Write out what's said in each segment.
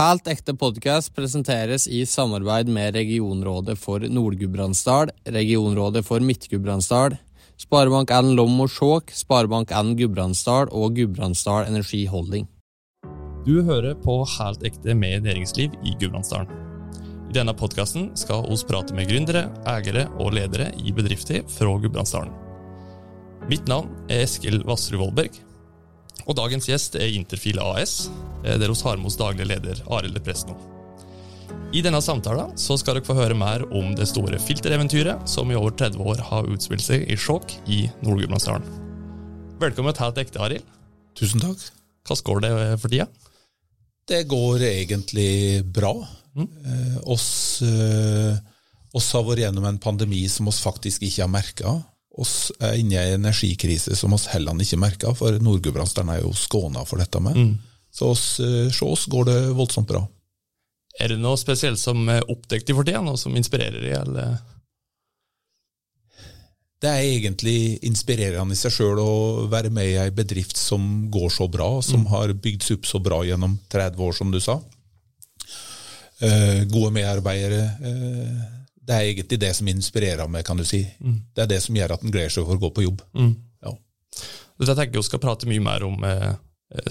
Helt ekte podkast presenteres i samarbeid med Regionrådet for Nord-Gudbrandsdal, Regionrådet for Midt-Gudbrandsdal, Sparebank1 Lom og Skjåk, Sparebank1 Gudbrandsdal og Gudbrandsdal Energi Holding. Du hører på Helt ekte med næringsliv i Gudbrandsdalen. I denne podkasten skal oss prate med gründere, eiere og ledere i bedrifter fra Gudbrandsdalen. Mitt navn er Eskil Vassrud Vollberg, og dagens gjest er Interfil AS, eh, der hos Harmos daglig leder Arild Presno. I denne samtalen så skal dere få høre mer om det store filtereventyret som i over 30 år har utspilt seg i Skjåk i Nord-Gudbrandsdalen. Velkommen til et ekte, Arild. Tusen takk. Hvordan går det for tida? Det går egentlig bra. Mm. Eh, oss, eh, oss, har vært gjennom en pandemi som oss faktisk ikke har merka oss er inne i en energikrise som oss heller ikke merker, for Nord-Gudbrandsdalen er jo skåna for dette med. Mm. Så oss, se oss går det voldsomt bra. Er det noe spesielt som er oppdekket for tida, noe som inspirerer deg, eller? Det er egentlig inspirerende i seg sjøl å være med i ei bedrift som går så bra, som mm. har bygd seg opp så bra gjennom 30 år, som du sa. Eh, gode medarbeidere. Uh, det er egentlig det som inspirerer meg, kan du si. Mm. Det er det som gjør at en gleder seg for å gå på jobb. Mm. Ja. Dette tenker jeg vi skal prate mye mer om eh,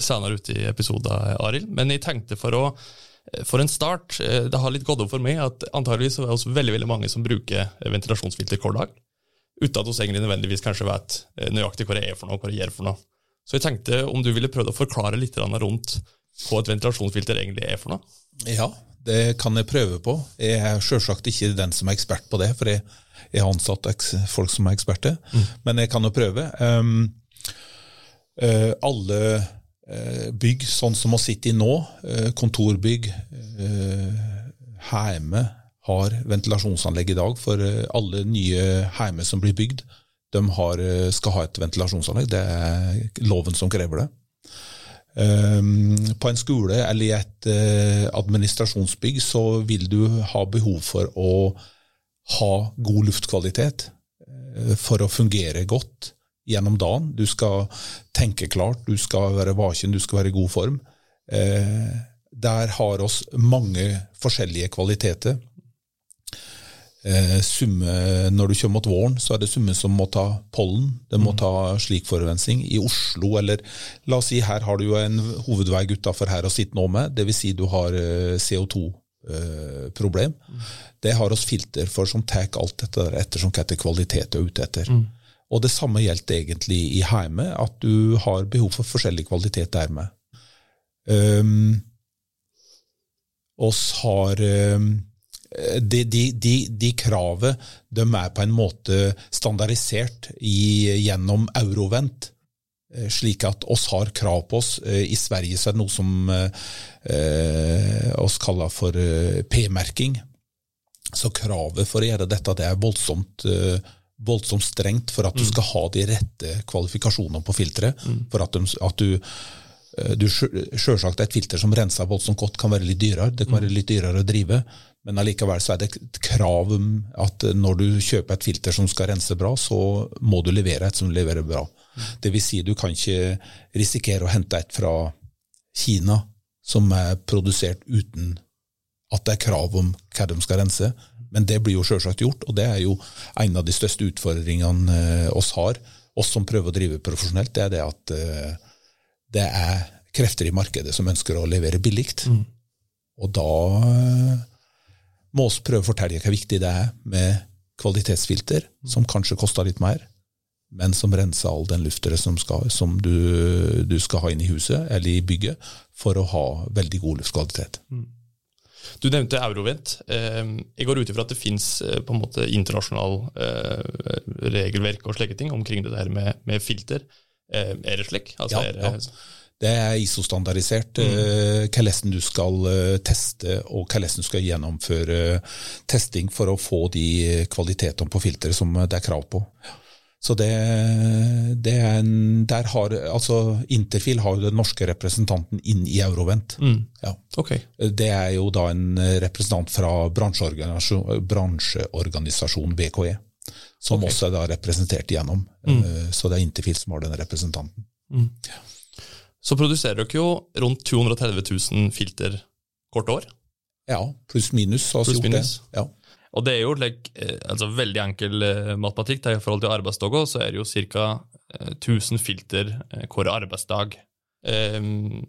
senere ute i episoden, Arild. Men jeg tenkte for å eh, for en start, eh, Det har litt gått opp for meg at antageligvis er det veldig, veldig mange som bruker ventilasjonsfilter hver dag, uten at vi egentlig nødvendigvis kanskje vet eh, nøyaktig hva det er for noe, hva det gjør for noe. Så jeg tenkte om du ville prøvd å forklare litt rundt hva et ventilasjonsfilter egentlig er for noe? Ja, det kan jeg prøve på. Jeg er selvsagt ikke den som er ekspert på det, for jeg, jeg har ansatt folk som er eksperter. Mm. Men jeg kan jo prøve. Um, uh, alle uh, bygg, sånn som vi sitter i nå, uh, kontorbygg Hjemme har ventilasjonsanlegg i dag. For alle nye hjemme som blir bygd, de har, skal ha et ventilasjonsanlegg. Det er loven som krever det. Ehm, på en skole eller i et eh, administrasjonsbygg så vil du ha behov for å ha god luftkvalitet eh, for å fungere godt gjennom dagen. Du skal tenke klart, du skal være vaken, du skal være i god form. Eh, der har oss mange forskjellige kvaliteter. Eh, summe, når du kommer mot våren, så er det summe som må ta pollen. Det må mm. ta slik forurensning. I Oslo, eller la oss si her har du jo en hovedvei utafor her å sitte nå med, dvs. Si du har eh, CO2-problem. Eh, mm. Det har oss filter for som tar alt dette ettersom hva kvalitet er ute etter. Mm. Og det samme gjelder egentlig i hjemmet, at du har behov for forskjellig kvalitet dermed. Um, oss har um, de, de, de, de kravet de er på en måte standardisert i, gjennom Eurovent, eh, slik at oss har krav på oss. Eh, I Sverige så er det noe som eh, oss kaller for eh, P-merking. Så kravet for å gjøre dette det er voldsomt, voldsomt strengt for at du mm. skal ha de rette kvalifikasjonene på filteret. Mm. For at, de, at du du, Selvsagt et filter som renser voldsomt godt, kan være litt dyrere. Det kan være mm. litt dyrere å drive. Men allikevel så er det et krav om at når du kjøper et filter som skal rense bra, så må du levere et som leverer bra. Det vil si, du kan ikke risikere å hente et fra Kina som er produsert uten at det er krav om hva de skal rense. Men det blir jo selvsagt gjort, og det er jo en av de største utfordringene eh, oss har, oss som prøver å drive profesjonelt, det er det at eh, det er krefter i markedet som ønsker å levere billig. Mm. Og da må vi prøve å fortelle hvor viktig det er med kvalitetsfilter, som kanskje koster litt mer, men som renser all den lufta som, som du, du, skal ha inn i huset eller i bygget, for å ha veldig god luftkvalitet. Mm. Du nevnte Eurovent. Eh, jeg går ut ifra at det finnes eh, internasjonal eh, regelverk og slike ting omkring det der med, med filter. Er det slik? Altså, ja, ja. Det er ISO-standardisert mm. Eh, hvordan du skal eh, teste og hvordan du skal gjennomføre testing for å få de kvalitetene på filteret som det er krav på. Så det, det er en, der har, altså Interfil har jo den norske representanten inn i Eurovent. Mm. Ja. Okay. Det er jo da en representant fra bransjeorganisasjonen bransjeorganisasjon BKE, som okay. også er da representert igjennom. Mm. Eh, så det er Interfil som har den representanten. Mm. Ja så produserer dere jo rundt 230 000 filter hvert år. Ja, pluss minus. har vi Pluss minus. Det. Ja. Og det er jo like, eh, altså veldig enkel eh, matematikk. I forhold til arbeidsdager så er det jo ca. 1000 filter eh, hver arbeidsdag. Um,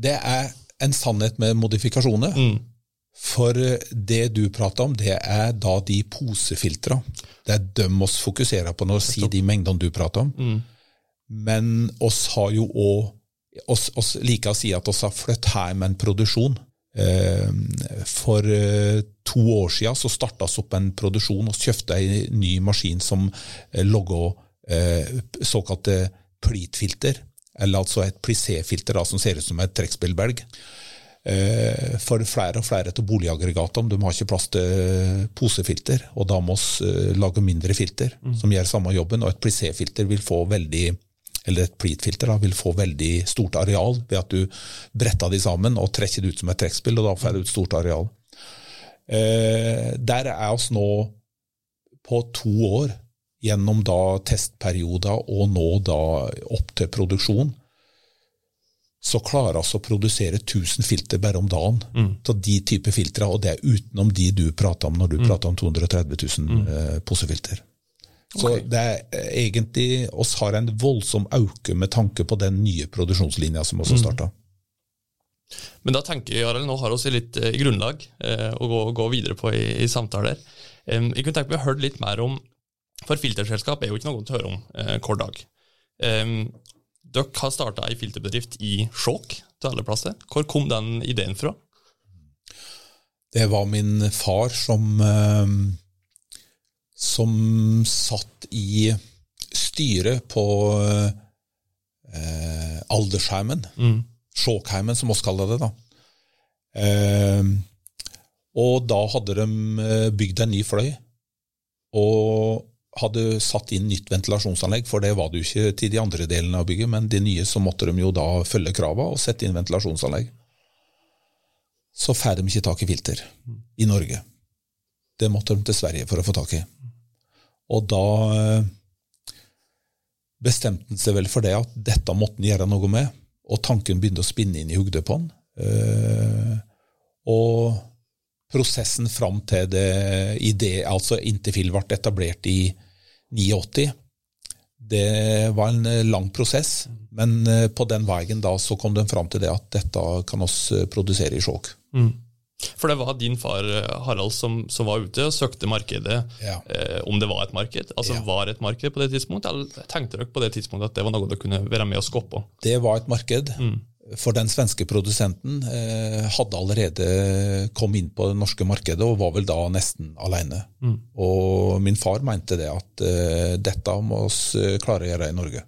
Det er en sannhet med modifikasjoner. mm, For det du prater om, det er da de posefiltra. Det er dem oss fokuserer på når vi sier de mengdene du prater om. mm, Men oss har jo òg oss, oss liker å si at oss har flyttet hjem en produksjon. Eh, For eh, to år siden så starta vi opp en produksjon og kjøpte en ny maskin som logga logger eh, såkalte eller altså et plissé-filter som ser ut som et trekkspillbelg. Eh, For flere og flere av boligaggregatene de har ikke plass til posefilter, og da må vi lage mindre filter som gjør samme jobben. Og et plissé-filter vil få veldig eller et plitfilter da, vil få veldig stort areal ved at du bretter de sammen og trekker det ut som et trekkspill, og da får du et stort areal. Eh, der er oss nå på to år, gjennom da testperioder og nå da opp til produksjon, så klarer vi å produsere 1000 filter bare om dagen. Så de type filtre, og det er utenom de du prater om når du prater om 230 000 eh, posefilter. Så det er eh, egentlig oss har en voldsom auke med tanke på den nye produksjonslinja som også starta. Men da tenker jeg, Arild, nå har vi litt eh, grunnlag eh, å gå, gå videre på i, i samtaler. Eh, jeg kunne tenke meg å høre litt mer om For filterselskap er jo ikke noe å høre om eh, hver dag. Dere har starta ei filterbedrift i Skjåk, til alle plasser. Hvor kom den ideen fra? Det var min far som eh, som satt i styret på eh, Aldersheimen. Mm. Skjåkheimen, som oss kaller det. da. Eh, og da hadde de eh, bygd en ny fløy, og hadde satt inn nytt ventilasjonsanlegg, for det var det jo ikke til de andre delene av bygget, men de nye så måtte de jo da følge krava og sette inn ventilasjonsanlegg. Så får de ikke tak i filter i Norge. Det måtte de til Sverige for å få tak i. Og da eh, bestemte han seg vel for det at dette måtte han gjøre noe med, og tanken begynte å spinne inn i hodet på han. Eh, og prosessen fram til det idé, altså Interfil ble etablert i 89, det var en eh, lang prosess, men på den veien da så kom de fram til det at dette kan oss produsere i Skjåk. For det var din far eh, Harald som, som var ute og søkte markedet, Ja. eh, om det var et marked. Altså Ja. var et marked på det tidspunktet, eller tenkte dere på det tidspunktet at det var noe dere kunne være med og skoppe på? Det var et marked. For den svenske produsenten eh, hadde allerede kommet inn på det norske markedet og var vel da nesten alene. Og min far mente det at eh, dette må vi klare å gjøre i Norge.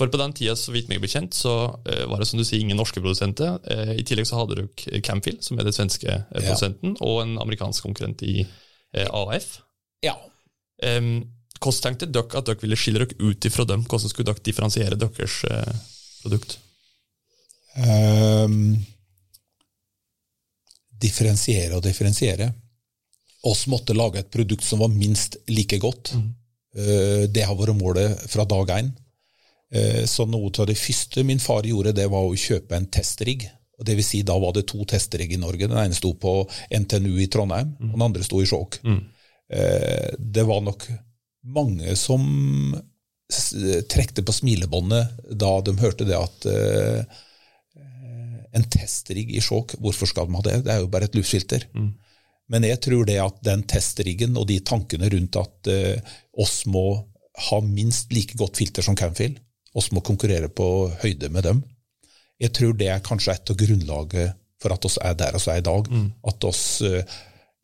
For på den tida, så vidt meg bekjent, så eh, var det som du sier, ingen norske produsenter. Eh, I tillegg så hadde dere Camfield, som er den svenske produsenten, Ja. og en amerikansk konkurrent i eh, AF. Ja. Um, hvordan tenkte dere at dere ville skille dere ut ifra dem? Hvordan skulle dere differensiere deres eh, produkt? Um, differensiere og differensiere. Oss måtte lage et produkt som var minst like godt. Eh, det har vært målet fra dag én. Eh, så noe av det første min far gjorde, det var å kjøpe en testrigg. Det vil si, da var det to testrigg i Norge. Den ene sto på NTNU i Trondheim, og den andre sto i Skjåk. Mm. det var nok mange som trekte på smilebåndet da de hørte det at eh, en testrigg i Skjåk, hvorfor skal de ha det? Det er jo bare et luftfilter. Men jeg tror det at den testriggen og de tankene rundt at eh, oss må ha minst like godt filter som Camfil, oss må konkurrere på høyde med dem, jeg tror det er kanskje et av grunnlaget for at oss er der oss er i dag. At oss eh,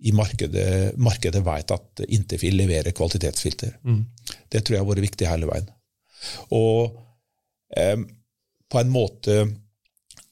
i markedet, markedet vet at Interfil leverer kvalitetsfilter. Det tror jeg har vært viktig hele veien. Og eh, på en måte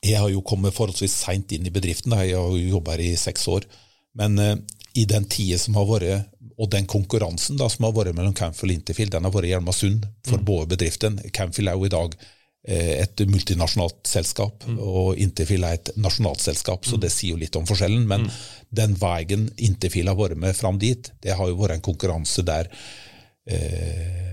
Jeg har jo kommet forholdsvis seint inn i bedriften, jeg har jo jobba her i seks år. Men eh, i den tida som har vært, og den konkurransen da, som har vært mellom Camfield og Interfield, den har vært hjelma sunn for både bedriftene. Camfield er jo i dag eh, et multinasjonalt selskap, og Interfil er et nasjonalt selskap, så det sier jo litt om forskjellen. Men den veien Interfil har vært med fram dit, det har jo vært en konkurranse der eh,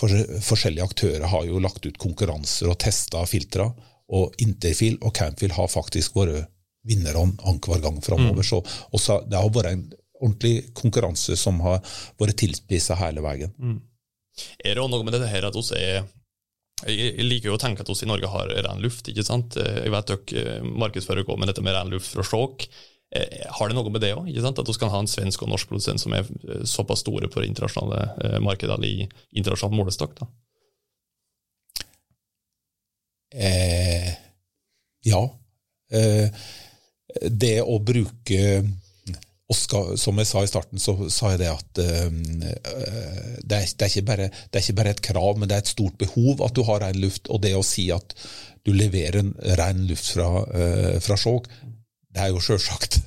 for, forskjellige aktører har jo lagt ut konkurranser og testa filtra, og Interfil og Camfil har faktisk vært vinnerne annenhver gang framover. Så også, det har vært en ordentlig konkurranse som har vært tilspissa hele veien. Er det også noe med dette her at oss er jeg liker jo å tenke at oss i Norge har ren luft. ikke sant? Jeg vet dere markedsfører går med dette med ren luft fra Skjåk. Har det noe med det òg? At vi kan ha en svensk og norsk produsent som er såpass store på det internasjonale markedet i internasjonal målestokk? da? Eh, ja. Eh, det å bruke skal, som jeg sa i starten, så sa jeg det at uh, det, er, det, er bare, det, er, ikke bare, et krav, men det er et stort behov at du har ren luft. Og det å si at du leverer en ren luft fra, uh, fra Skjåk, det er jo sjølsagt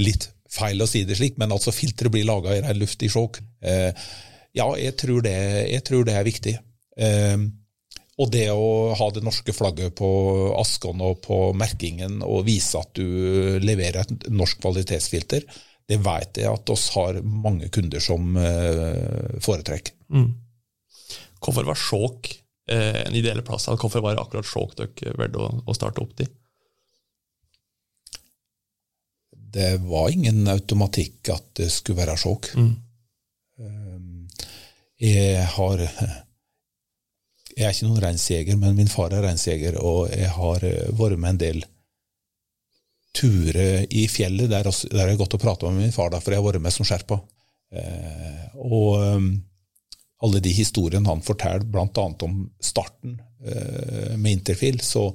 litt feil å si det slik, men altså filteret blir laga i ren luft i Skjåk. Uh, ja, jeg tror, det, jeg tror, det, er viktig. og det å ha det norske flagget på askene og på merkingen og vise at du leverer et norsk kvalitetsfilter, det vet jeg at oss har mange kunder som uh, foretrekker. Mm. Hvorfor var Skjåk eh, en ideell plass? Hvorfor var det akkurat Skjåk dere valgte å, starte opp til? Det var ingen automatikk at det skulle være Skjåk. Mm. Um, jeg har Jeg er ikke noen reinsjeger, men min far er reinsjeger, og jeg har eh, vært med en del ture i fjellet. Der, der har jeg gått og prata med min far, da, for jeg har vært med som sherpa. Eh, og um, alle de historiene han forteller, bl.a. om starten eh, med Interfil, så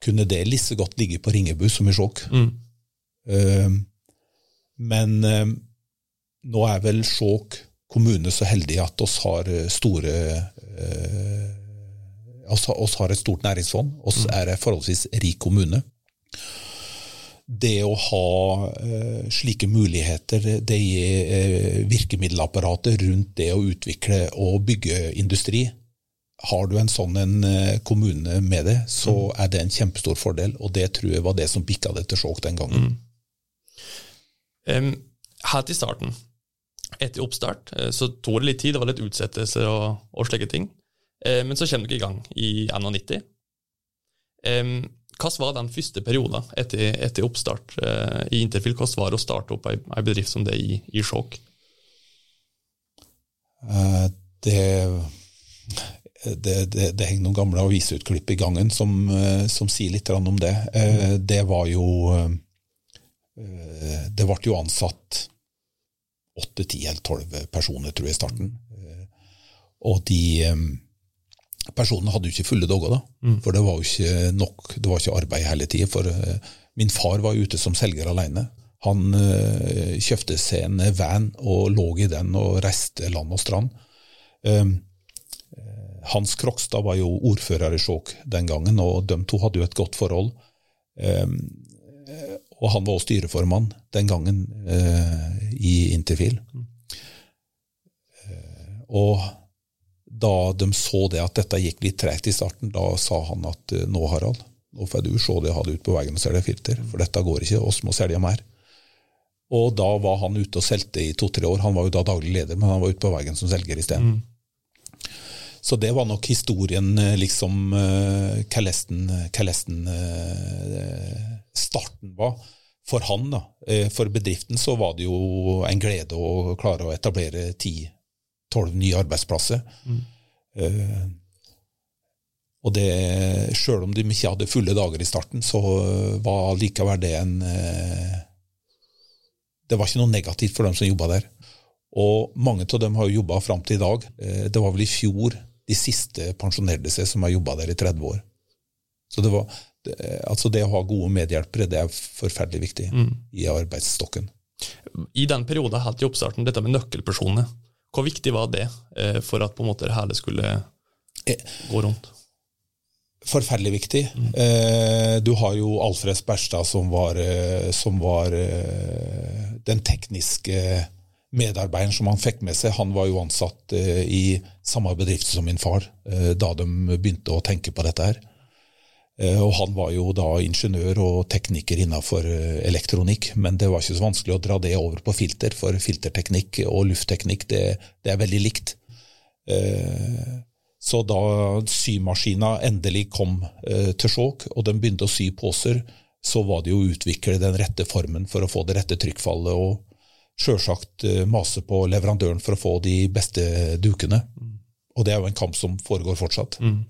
kunne det lisse godt ligge på Ringebu som i Skjåk. Mm. Eh, men eh, nå er vel Skjåk kommune så heldig at oss har store eh, oss, oss har et stort næringsfond. oss mm. er en forholdsvis rik kommune det å ha uh, slike muligheter, det gir uh, virkemiddelapparatet rundt det å utvikle og bygge industri. Har du en sånn en uh, kommune med det, så mm. er det en kjempestor fordel. Og det tror jeg var det som bikka det til Skjåk den gangen. Mm. Um, helt i starten, etter oppstart, så tok det litt tid. Det var litt utsettelser og, og slike ting. men så kommer dere i gang i 91. Um, hva var den første perioden etter, etter oppstart eh, i Interfil? Hvordan var det å starte opp ei, bedrift som det i, i Skjåk? Uh, det, det, det, det, henger noen gamle avisutklipp i gangen som, uh, som sier litt om det. Uh, det var jo Det ble jo ansatt åtte, ti eller tolv personer, tror jeg, i starten. Og de Personene hadde jo ikke fulle dager, da. Mm. For det var jo ikke nok, det var ikke arbeid hele tida. For uh, min far var ute som selger alene. Han uh, kjøpte seg en van og lå i den og reiste land og strand. Um, Hans Krokstad var jo ordfører i Skjåk den gangen, og de to hadde jo et godt forhold. Um, og han var også styreformann den gangen uh, i Interfil. Mm. og da de så det at dette gikk litt tregt i starten, da sa han at eh, nå, Harald, nå får du se det, jeg hadde ut på veien og selge filter, for dette går ikke, oss må selge mer. Og da var han ute og solgte i to-tre år. Han var jo da daglig leder, men han var ute på veien som selger isteden. Mm. Så det var nok historien, eh, liksom hvordan uh, starten var. For han, da. For bedriften så var det jo en glede å klare å etablere ti tolv nye arbeidsplasser. Mm. Uh, og det, Sjøl om de ikke hadde fulle dager i starten, så var likevel det en uh, Det var ikke noe negativt for dem som jobba der. Og mange av dem har jo jobba fram til i dag. Uh, det var vel i fjor de siste pensjonerte seg som har jobba der i 30 år. Så det, var, det, altså det å ha gode medhjelpere det er forferdelig viktig mm. i arbeidsstokken. I den perioden helt i oppstarten, dette med nøkkelpersoner, hvor viktig var det eh, for at på en måte det hele skulle eh, gå rundt? Forferdelig viktig. Mm. Eh, du har jo Alfred Sperstad, som var, som var den tekniske medarbeideren som han fikk med seg. Han var jo ansatt i samme bedrift som min far da de begynte å tenke på dette her. Eh, og han var jo da ingeniør og tekniker innenfor eh, elektronikk, men det var ikke så vanskelig å dra det over på filter, for filterteknikk og luftteknikk det, det er veldig likt. Eh, så da symaskina endelig kom til Skjåk, og de begynte å sy poser, så var det jo å utvikle den rette formen for å få det rette trykkfallet, og sjølsagt mase på leverandøren for å få de beste dukene. Mm. Og det er jo en kamp som foregår fortsatt. Mm.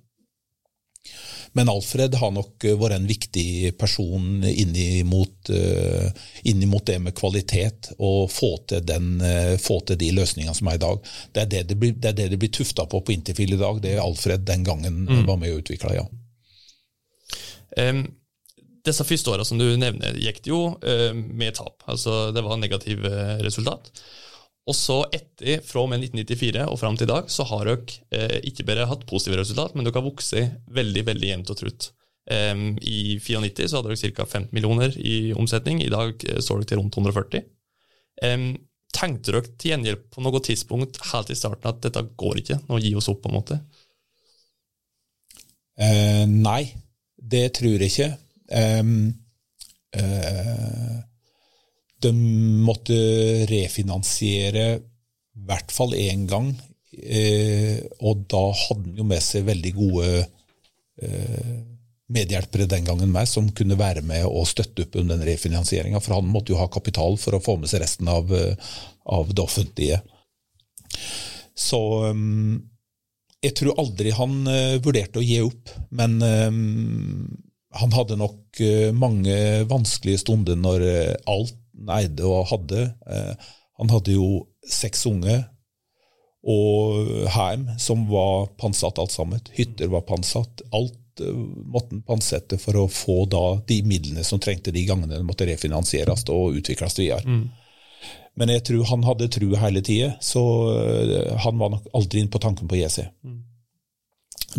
Men Alfred har nok eh, vært en viktig person inn mot, inn mot det med kvalitet, og få til, den, uh, få til de løsningene som er i dag. Det er det det blir, det, det blir tufta på på Interfil i dag. Det Alfred den gangen mm. var med og utvikla, ja. Um, disse første åra som du nevner, gikk det jo uh, med tap. Altså Det var negative resultat. Og så etter, fra og med 1994 og fram til i dag, så har dere eh, ikke bare hatt positive resultat, men dere har vokst veldig veldig jevnt og trutt. Um, I 94 så hadde dere ca. 15 millioner i omsetning. I dag eh, står dere til rundt 140. Um, tenkte dere til gjengjeld på noe tidspunkt helt i starten at dette går ikke, nå gi oss opp? på en måte? Uh, nei, det tror jeg ikke. Um, uh, de måtte refinansiere i hvert fall én gang. Eh, og da hadde han jo med seg veldig gode eh, medhjelpere den gangen meg, som kunne være med og støtte opp under den refinansieringa. For han måtte jo ha kapital for å få med seg resten av, eh, av det offentlige. Så jeg tror aldri han vurderte å gi opp, men han hadde nok mange vanskelige stunder når uh, alt eide og hadde. Eh, han hadde jo seks unge og heim som var pantsatt alt sammen. Hytter var pantsatt. Alt eh, måtte han pantsette for å få da de midlene som trengte de gangene det måtte refinansieres og utvikles videre. Mm. Men jeg tror han hadde tru hele tida, så eh, han var nok aldri inn på tanken på JC. Mm.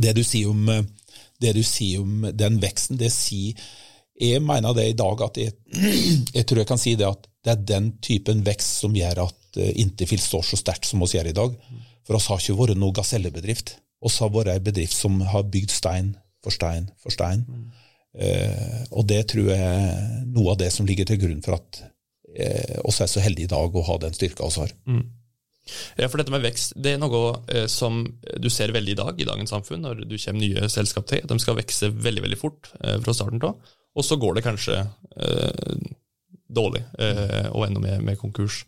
Det du sier om det du sier om den veksten, det sier jeg mener det i dag at jeg, jeg, tror jeg kan si det at det er den typen vekst som gjør at Interfield Interfil står så sterkt som oss gjør i dag. For oss har ikke vært noen gasellebedrift. Oss har vært en bedrift som har bygd stein for stein for stein. Mm. Eh, og det tror jeg er noe av det som ligger til grunn for at eh, oss er så heldige i dag å ha den styrka oss har. Mm. Ja, for dette med vekst det er noe eh, som du ser veldig i dag i dagens samfunn, når du kommer nye selskap til. De skal vokse veldig veldig fort eh, fra starten av og så går det kanskje eh, dårlig eh, og enda mer med konkurs.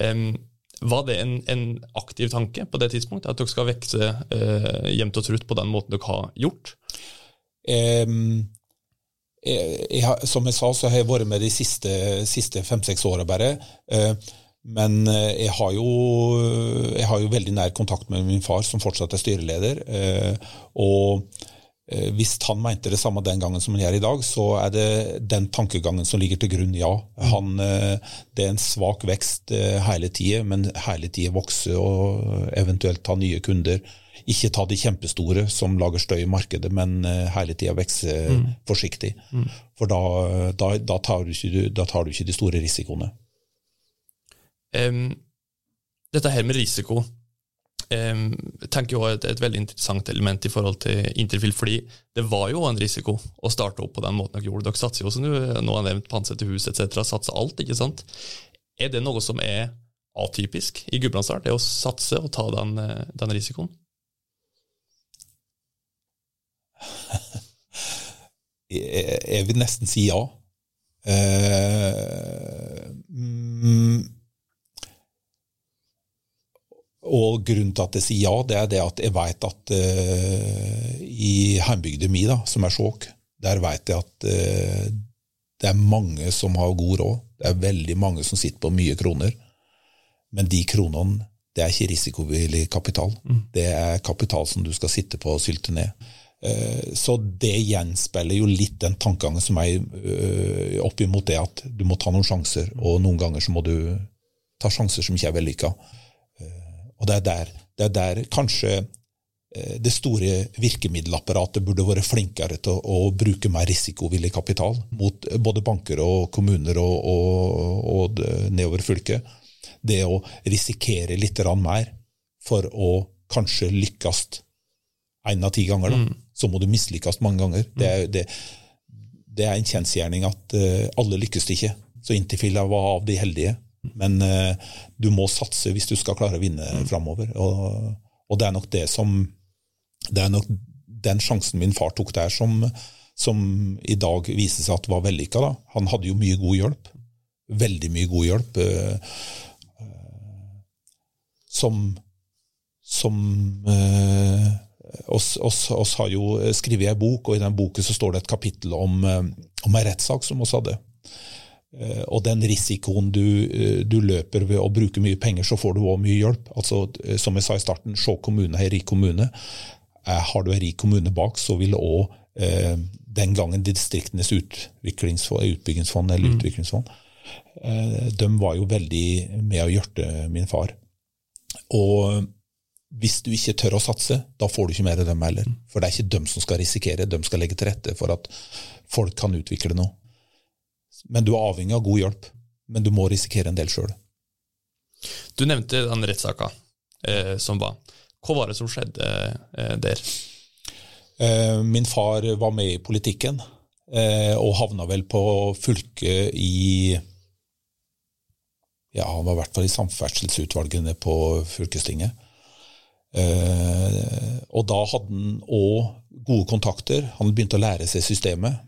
Um, var det en, en, aktiv tanke på det tidspunktet, at dere skal vokse eh, jevnt og trutt på den måten dere har gjort? Um, jeg, jeg, som jeg sa, så har jeg vært med de siste, siste fem-seks åra bare. Uh, men eh, jeg har, jo, jeg har, jo, veldig nær kontakt med min far, som fortsatt er styreleder. Uh, og hvis han mente det samme den gangen som han gjør i dag, så er det den tankegangen som ligger til grunn, ja. Han, eh, det er en svak vekst eh, hele tida, men hele tida vokse og eventuelt ta nye kunder. Ikke ta de kjempestore som lager støy i markedet, men hele tida vokse mm. forsiktig. Mm. For da, da, da, tar ikke, da, tar du ikke, de store risikoene. Um, dette her med risiko jeg tenker jo et, et veldig interessant element i forhold til Interfil, fordi det var jo en risiko å starte opp på den måten dere gjorde. Dere satser jo, som du nå har nevnt, panser til hus etc., satser alt, ikke sant? Er det noe som er atypisk i Gudbrandsdalen, det å satse og ta den, den risikoen? jeg, vil nesten si ja. Uh, mm, og grunnen til at jeg sier ja, det er det at jeg vet at uh, i heimbygda mi, som er Skjåk, der vet jeg at uh, det er mange som har god råd. Det er veldig mange som sitter på mye kroner. Men de kronene, det er ikke risikovillig kapital. Mm. Det er kapital som du skal sitte på og sylte ned. Uh, så det gjenspeiler jo litt den tankegangen som er opp oppimot det at du må ta noen sjanser, og noen ganger så må du ta sjanser som ikke er vellykka. Og det er der, det er der kanskje eh, det store virkemiddelapparatet burde vært flinkere til å, å bruke mer risikovillig kapital mot både banker og kommuner og, og, og nedover fylket. Det å risikere litt mer for å kanskje lykkes én av ti ganger. Da. Mm. Så må du mislykkes mange ganger. Det er, det, det er en kjensgjerning at uh, alle lykkes ikke. Så Interfila var av de heldige. Men uh, du må satse hvis du skal klare å vinne mm. framover. Og, og, det er nok det som Det er nok den sjansen min far tok der, som, som i dag viser seg at var vellykka. Da. Han hadde jo mye god hjelp. Veldig mye god hjelp. Eh, eh, som som eh, oss, oss, oss, har jo skrevet ei bok, og i den boken så står det et kapittel om, om ei rettssak som oss hadde. Og den risikoen du, du, løper ved å bruke mye penger, så får du òg mye hjelp. Altså, Som jeg sa i starten, se kommune er rik kommune. Har du en rik kommune bak, så vil òg den gangen distriktenes utbyggingsfond, eller mm. utviklingsfond, eh, de var jo veldig med å hjerte min far. Og hvis du ikke tør å satse, da får du ikke mer av dem heller. For det er ikke dem som skal risikere, de skal legge til rette for at folk kan utvikle noe. Men du er avhengig av god hjelp. Men du må risikere en del sjøl. Du nevnte den rettssaka eh, som var. Hva var det som skjedde eh, der? Eh, min far var med i politikken eh, og havna vel på fylket i Ja, han var i hvert fall i samferdselsutvalgene på fylkestinget. Eh, og da hadde han òg gode kontakter. Han begynte å lære seg systemet.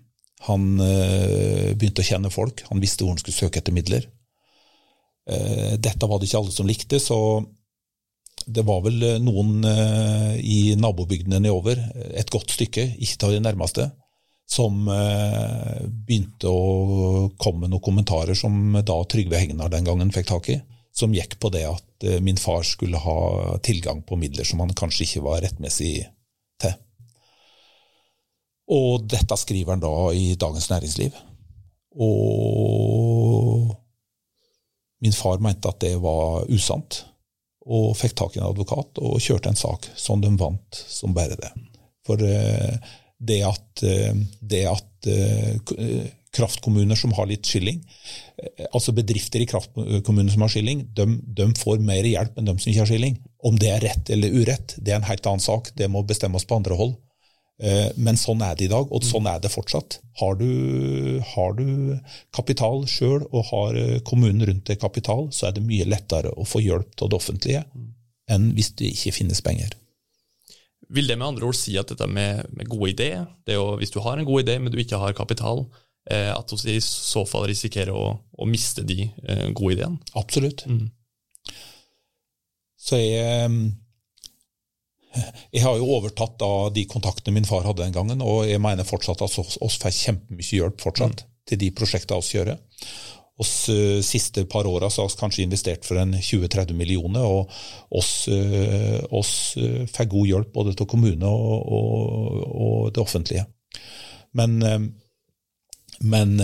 Han begynte å kjenne folk. Han visste hvor han skulle søke etter midler. Dette var det ikke alle som likte, så det var vel eh, noen eh, i nabobygdene nedover, et godt stykke, ikke til de nærmeste, som eh, begynte å komme med noen kommentarer som da Trygve Hegnar den gangen fikk tak i, som gikk på det at min far skulle ha tilgang på midler som han kanskje ikke var rettmessig til. Og dette skriver han da i Dagens Næringsliv. Og min far mente at det var usant og fikk tak i en advokat og kjørte en sak som de vant som bare det. For eh, det at, eh, det at eh, kraftkommuner som har litt skilling, altså bedrifter i kraftkommuner som har skilling, de, de, får mer hjelp enn de som ikke har skilling. Om det er rett eller urett, det er en helt annen sak. Det må bestemmes på andre hold. Eh, men sånn er det i dag, og sånn er det fortsatt. Har du, har du kapital sjøl og har eh, kommunen rundt deg kapital, så er det mye lettere å få hjelp av det offentlige enn hvis det ikke finnes penger. Vil det med andre ord si at dette med, med gode ideer, hvis du har en god idé, men du ikke har kapital, eh, at du i så fall risikerer å, å miste de gode ideene? Absolutt. Mm. Så jeg jeg har jo overtatt da de kontaktene min far hadde den gangen, og jeg mener fortsatt at oss, får kjempemye hjelp fortsatt mm. til de prosjektene vi gjør. Oss uh, siste par åra har vi kanskje investert for en 20-30 millioner, og oss, uh, oss uh, får god hjelp både til kommune og, og, og det offentlige. Men, men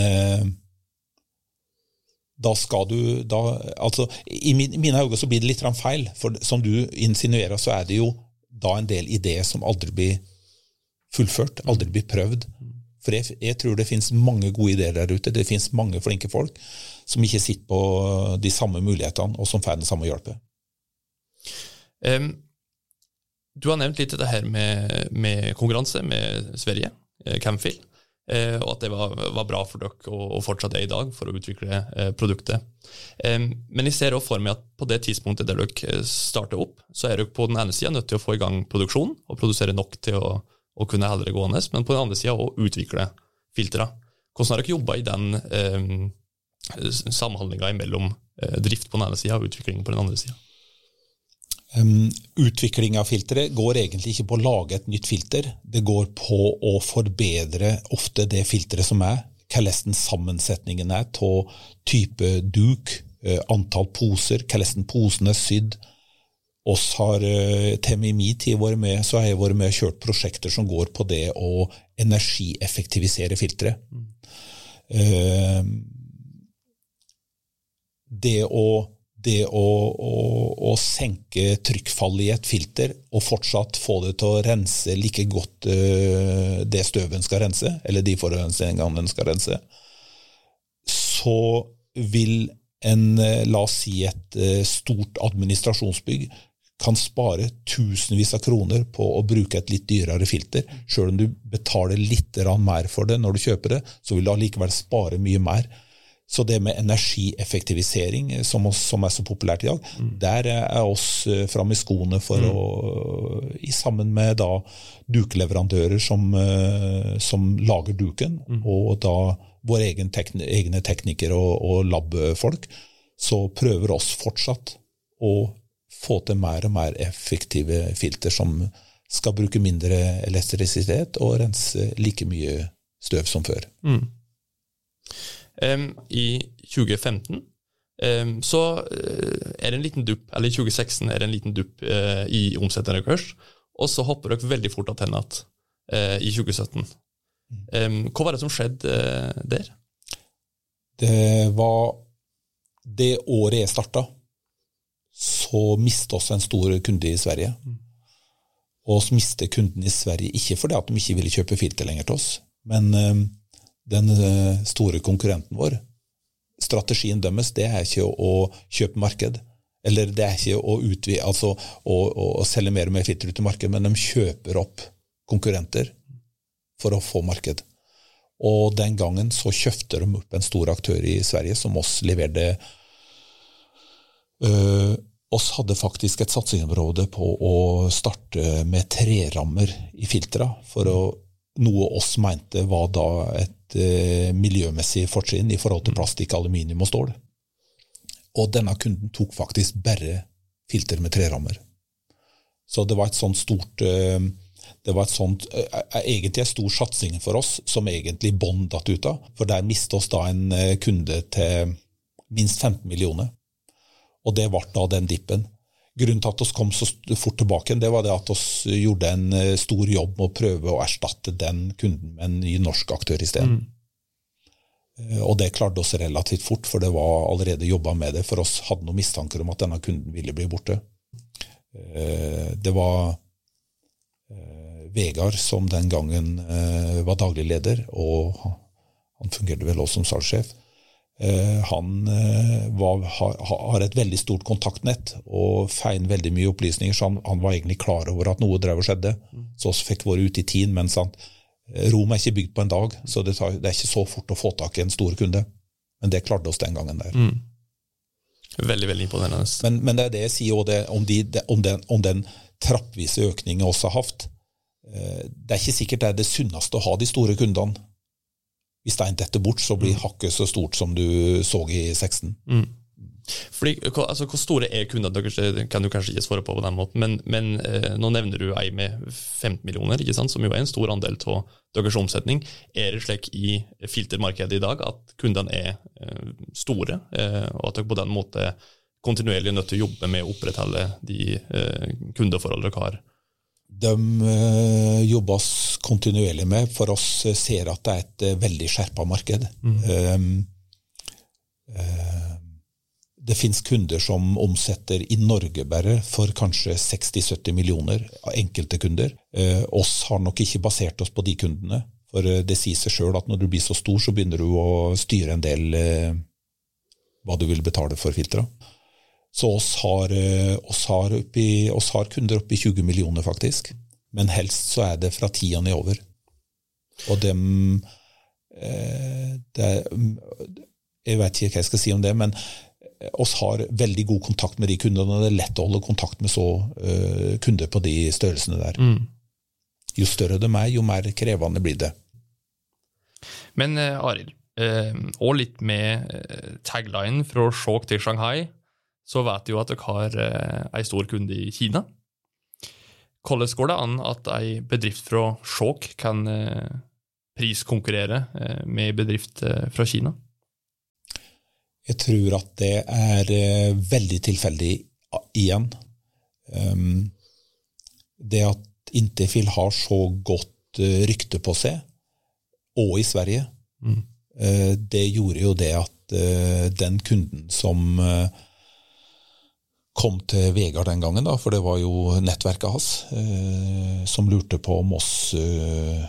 da skal du da, altså, I mine øyne så blir det litt feil, for som du insinuerer, så er det jo da en del ideer som aldri blir fullført, aldri blir prøvd. For jeg, jeg tror det finnes mange gode ideer der ute. Det finnes mange flinke folk som ikke sitter på de samme mulighetene, og som får den samme hjelpen. Um, du har nevnt litt dette her med, med konkurranse med Sverige, Camfield. Camfil. Eh, og at det var, var, bra for dere og, og fortsatt er i dag for å utvikle eh, produktet. Eh, men jeg ser også for meg at på det tidspunktet der dere starter opp, så er dere på den ene sida nødt til å få i gang produksjon og produsere nok til å, å kunne holde gående, men på den andre sida å utvikle filtre. Hvordan har dere jobba i den samhandlinga mellom drift på den ene sida og utvikling på den andre sida? Um, utvikling av filteret går egentlig ikke på å lage et nytt filter. Det går på å forbedre ofte det filteret som er. Hvordan sammensetningen er av type duk, uh, antall poser, hvordan posen er sydd. Oss har uh, til min tid vært med, så har jeg vært med og kjørt prosjekter som går på det å energieffektivisere filteret. Mm. Uh, det å det å, å, å, senke trykkfallet i et filter og fortsatt få det til å rense like godt uh, det støvet en skal rense, eller de forurensningene en skal rense, så vil en, uh, la oss si et uh, stort administrasjonsbygg, kan spare tusenvis av kroner på å bruke et litt dyrere filter. Sjøl om du betaler litt mer for det når du kjøper det, så vil du allikevel spare mye mer. Så det med energieffektivisering, som, som er så populært i dag, mm. der er oss uh, framme i skoene for mm. å, i sammen med da dukeleverandører som, som lager duken, mm. og da våre egen tekn egne teknikere og, og labfolk, så prøver oss fortsatt å få til mer og mer effektive filter som skal bruke mindre elektrisitet og rense like mye støv som før. Mm. I 2015 um, så uh, er det en liten dupp, eller i 2016 er det en liten dupp uh, i omsettende kurs, og så hopper dere veldig fort til igjen uh, i 2017. Um, hva var det som skjedde der? Det var det året jeg starta, så mistet oss en stor kunde i Sverige. Og så mistet kunden i Sverige ikke fordi at de ikke ville kjøpe filter lenger til oss, men den eh, store konkurrenten vår. Strategien deres det er ikke å kjøpe marked, eller det er ikke å, utvide, altså, å, å selge mer og mer filter ut i markedet, men de kjøper opp konkurrenter for å få marked. Og den gangen så kjøpte de opp en stor aktør i Sverige som oss leverte øh, oss hadde faktisk et satsingsområde på å starte med trerammer i filtra, for å, noe oss mente var da et eh, miljømessig fortrinn i forhold til mm. plastikk, aluminium og stål. Og denne kunden tok faktisk bare filter med trerammer. Så det var et sånt stort eh, det var et sånt, eh, egentlig en stor satsing for oss, som egentlig bånd datt ut av. For der mistet oss da en eh, kunde til minst 15 millioner. Og det ble da den dippen. Grunnen til at vi kom så fort tilbake, det var det at vi gjorde en eh, stor jobb med å prøve å erstatte den kunden med en ny norsk aktør isteden. Mm. Eh, og det klarte oss relativt fort, for det var allerede jobba med det. For oss hadde noen mistanker om at denne kunden ville bli borte. Eh, det var Vegard som den gangen var daglig leder, og han fungerte vel også som salgssjef. Eh, han eh, var, har et veldig stort kontaktnett og fein veldig mye opplysninger, så han, han, var egentlig klar over at noe drev og skjedde. Mm. Så vi fikk vært ute i tid. Men sant, eh, Rom er ikke bygd på en dag, så det, tar, det, er ikke så fort å få tak i en stor kunde. Men det klarte oss den gangen der. Mm. Veldig veldig imponerende. Men, men, det er det jeg sier det, om, de, om, den, om den trappvise økningen vi også har hatt. Det er ikke sikkert det er det sunneste å ha de store kundene hvis stein detter bort, så blir mm. hakket så stort som du så i 16. Mm. Fordi, altså, Hvor store er kundene deres? Det kan du kanskje ikke svare på på den måten, men, men eh, nå nevner du ei med 15 millioner, ikke sant, som jo er en stor andel av deres omsetning. Er det slik i filtermarkedet i dag at kundene er eh, store, eh, og at dere på den måten kontinuerlig er nødt til å jobbe med å opprettholde de eh, kundeforholdene dere har? De uh, jobbes kontinuerlig med, for oss uh, ser at det er et uh, veldig skjerpa marked. Mm. Um, det finnes kunder som omsetter i Norge bare for kanskje 60-70 millioner, enkelte kunder. oss har nok ikke basert oss på de kundene, for det sier seg sjøl at når du blir så stor, så begynner du å styre en del hva du vil betale for filtra. Så oss har, eh, oss har, oppi, oss har kunder oppi 20 millioner, faktisk. Men helst så er det fra ti og nedover. Og dem eh, det, Jeg vet ikke hva jeg skal si om det, men oss har veldig god kontakt med de kundene. og Det er lett å holde kontakt med så uh, kunder på de størrelsene der. Mm. Jo større de er, jo mer krevende blir det. Men uh, Arild, uh, og litt med tagline fra Skjåk til Shanghai så vet vi jo at dere har eh, ei stor kunde i Kina. Hvordan går det an at ei bedrift fra Skjåk kan eh, priskonkurrere eh, med ei bedrift eh, fra Kina? Jeg tror at det er eh, veldig tilfeldig igjen. Um, det at Interfil har så godt uh, rykte på seg, og i Sverige, mm. uh, det gjorde jo det at uh, den kunden som kom til Vegard den gangen, da, for det var jo nettverket hans eh, som lurte på om oss eh,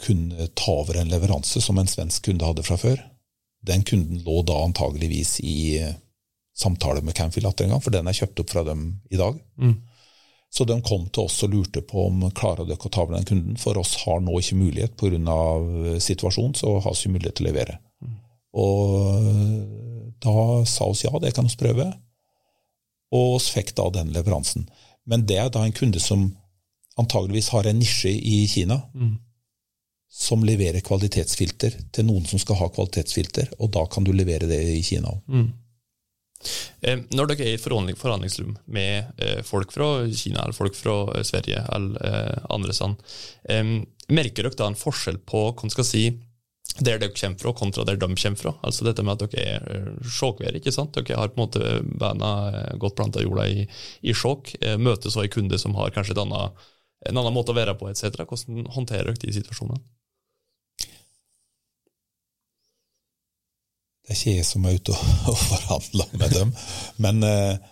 kunne ta over en leveranse som en svensk kunde hadde fra før. Den kunden lå da antageligvis i eh, samtale med Camfil en gang, for den er kjøpt opp fra dem i dag. Mm. Så de kom til oss og lurte på om klarer dere å ta over den kunden, for oss har nå ikke mulighet pga. situasjonen, så har vi ikke mulighet til å levere. Mm. Og da sa oss ja, det kan vi prøve. Og vi fikk da den leveransen. Men det er da en kunde som antageligvis har en nisje i Kina, Mm. som leverer kvalitetsfilter til noen som skal ha kvalitetsfilter, og da kan du levere det i Kina òg. Mm. Eh, når dere er i forhandling, forhandlingsrom med eh, folk fra Kina eller folk fra eh, Sverige eller andre land, merker dere da en forskjell på hva man skal si, der dere kommer fra, kontra der de kommer fra? Altså dette med at dere er eh, sjåkvær, ikke sant? Dere har på en måte beina eh, godt planta jorda i, i sjåk, Møtes møter en kunde som har kanskje et annet, en annen måte å være på, etc. Hvordan håndterer dere de situasjonene? Det er ikke jeg som er ute og, forhandler med dem. Men, eh,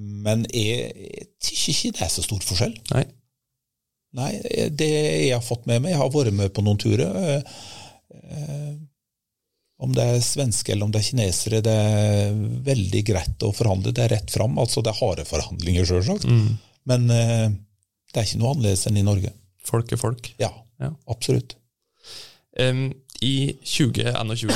men jeg, jeg syns ikke det er så stor forskjell. Nei. Nei, det jeg har fått med meg Jeg har vært med på noen turer. Eh, Om det er svenske eller om det er kinesere, det er veldig greit å forhandle. Det er rett fram. Altså, det er harde forhandlinger, sjølsagt. Mm. Men eh, det er ikke noe annerledes enn i Norge. Folk er folk. Ja, Ja. absolutt. Um, I 2021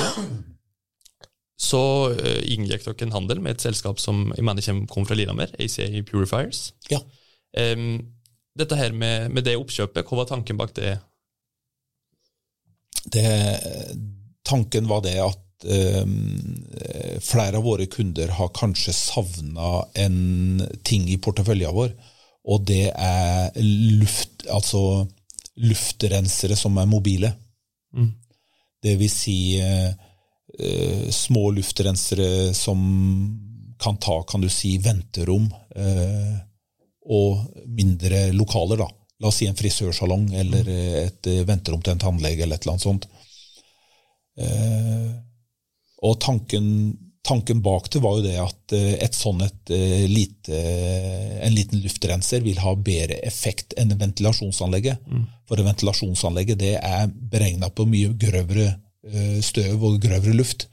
så uh, inngikk dere en handel med et selskap som jeg mener kom fra Lillehammer, ACA Purifiers. Ja. Um, dette her med, med det oppkjøpet, hva var tanken bak det? Det, tanken var det at eh, flere av våre kunder har kanskje savna en ting i porteføljen vår, og det er luft, altså luftrensere som er mobile. Mm. Det vil si eh, eh, små luftrensere som kan ta, kan du si, venterom eh, og mindre lokaler, da. La oss si en frisørsalong eller eh, et eh, venterom til en tannlege eller et eller annet sånt. Eh, og tanken, tanken bak det var jo det at eh, et sånn et lite, en liten luftrenser vil ha bedre effekt enn ventilasjonsanlegget. For ventilasjonsanlegget det er beregna på mye grøvere støv og grøvere luft,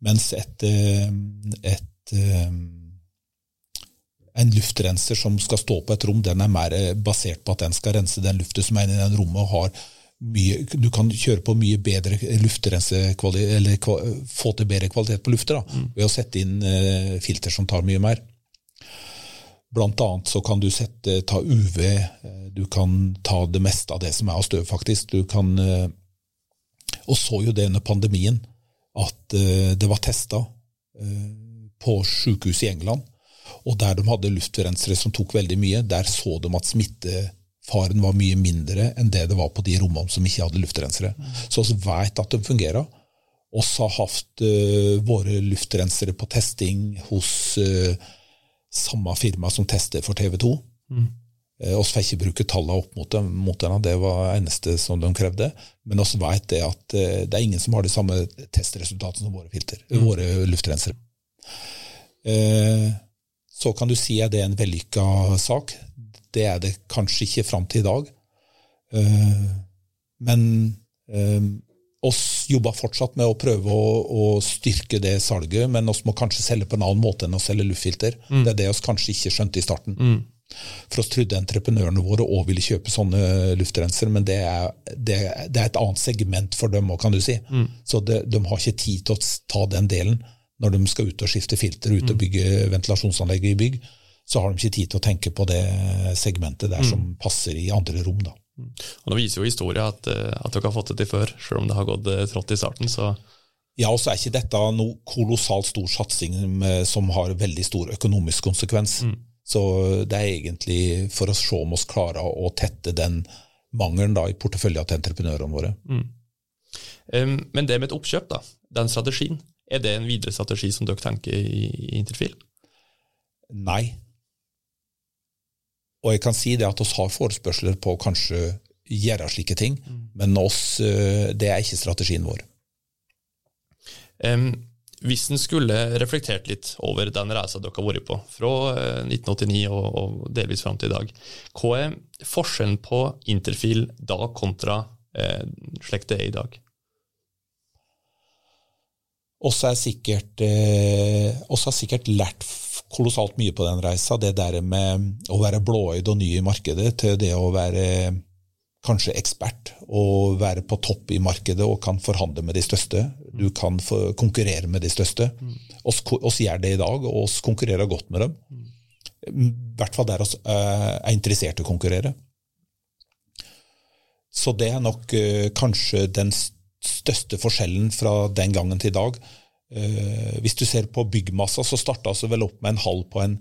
mens et, et, et en luftrenser som skal stå på et rom, den er mer eh, basert på at den skal rense den luften som er inne i den rommet, og har mye, du kan kjøre på mye bedre luftrensekvalitet, eller få til bedre kvalitet på lufta mm. ved å sette inn eh, filter som tar mye mer. Blant annet så kan du sette, ta UV, eh, du kan ta det meste av det som er av støv, faktisk. Du kan, eh, og så jo det under pandemien, at det var testa på sykehuset i England, og der de hadde luftrensere som tok veldig mye, der så de at smittefaren var mye mindre enn det det var på de rommene som ikke hadde luftrensere. Så vi vet at de fungerer. Vi har hatt uh, våre luftrensere på testing hos uh, samme firma som tester for TV 2. Mm. Eh, oss får ikke bruke tallene opp mot, dem, mot denne, det var det eneste som de krevde. Men vi vet det at eh, det er ingen som har de samme testresultatene som våre filter, våre luftrensere. Eh, så kan du si at det er en vellykka sak. Det er det kanskje ikke fram til i dag. Eh, men eh, oss jobber fortsatt med å prøve å, å styrke det salget, men oss må kanskje selge på en annen måte enn å selge luftfilter. Det er det oss kanskje ikke skjønte i starten. Mm. For oss trodde entreprenørene våre òg ville kjøpe sånne luftrensere, men det er, det, det er et annet segment for dem òg, kan du si. Så det, de har ikke tid til å ta den delen. Når de skal ut og skifte filter, ut og bygge ventilasjonsanlegg i bygg, så har de ikke tid til å tenke på det segmentet der som passer i andre rom. da. Og Nå viser jo historien at, eh, at dere har fått det til før, selv om det har gått eh, trått i starten. så Ja, og så er ikke dette noe kolossalt stor satsing med, som har veldig stor økonomisk konsekvens. Så det er egentlig for å se om oss klarer å tette den mangelen da i porteføljen til entreprenørene våre. Em, Men det med et oppkjøp, da, den strategien, er det en videre strategi som dere tenker i, i Interfil? Nei. Og jeg kan si det at oss har forespørsler på å kanskje gjøre slike ting, men oss, eh, det er ikke strategien vår. Um, hvis en skulle reflektert litt over den reisa dere har vært på, fra eh, 1989 og, og delvis fram til i dag, hva er forskjellen på Interfil da kontra eh, slik det er i dag? Oss er sikkert, eh, også har sikkert lært kolossalt mye på den reisa. Det der med å være blåøyd og ny i markedet til det å være kanskje ekspert og være på topp i markedet og kan forhandle med de største. Du kan konkurrere med de største. Oss, oss gjør det i dag, og oss konkurrerer godt med dem. I hvert fall der vi er interessert i å konkurrere. Så det er nok uh, kanskje den største forskjellen fra den gangen til i dag. Uh, hvis du ser på byggmassa, så starta vi vel opp med en hall på en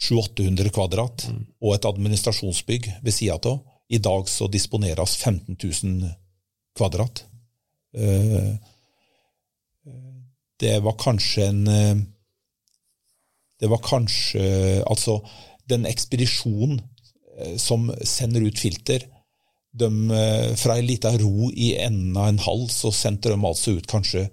700-800 kvadrat mm. og et administrasjonsbygg ved sida av. I dag så disponeres 15 000 kvadrat. Uh, det var kanskje en Det var kanskje Altså, den ekspedisjonen som sender ut filter, de, eh, fra ei lita ro i enden av en hall, så sendte de altså ut kanskje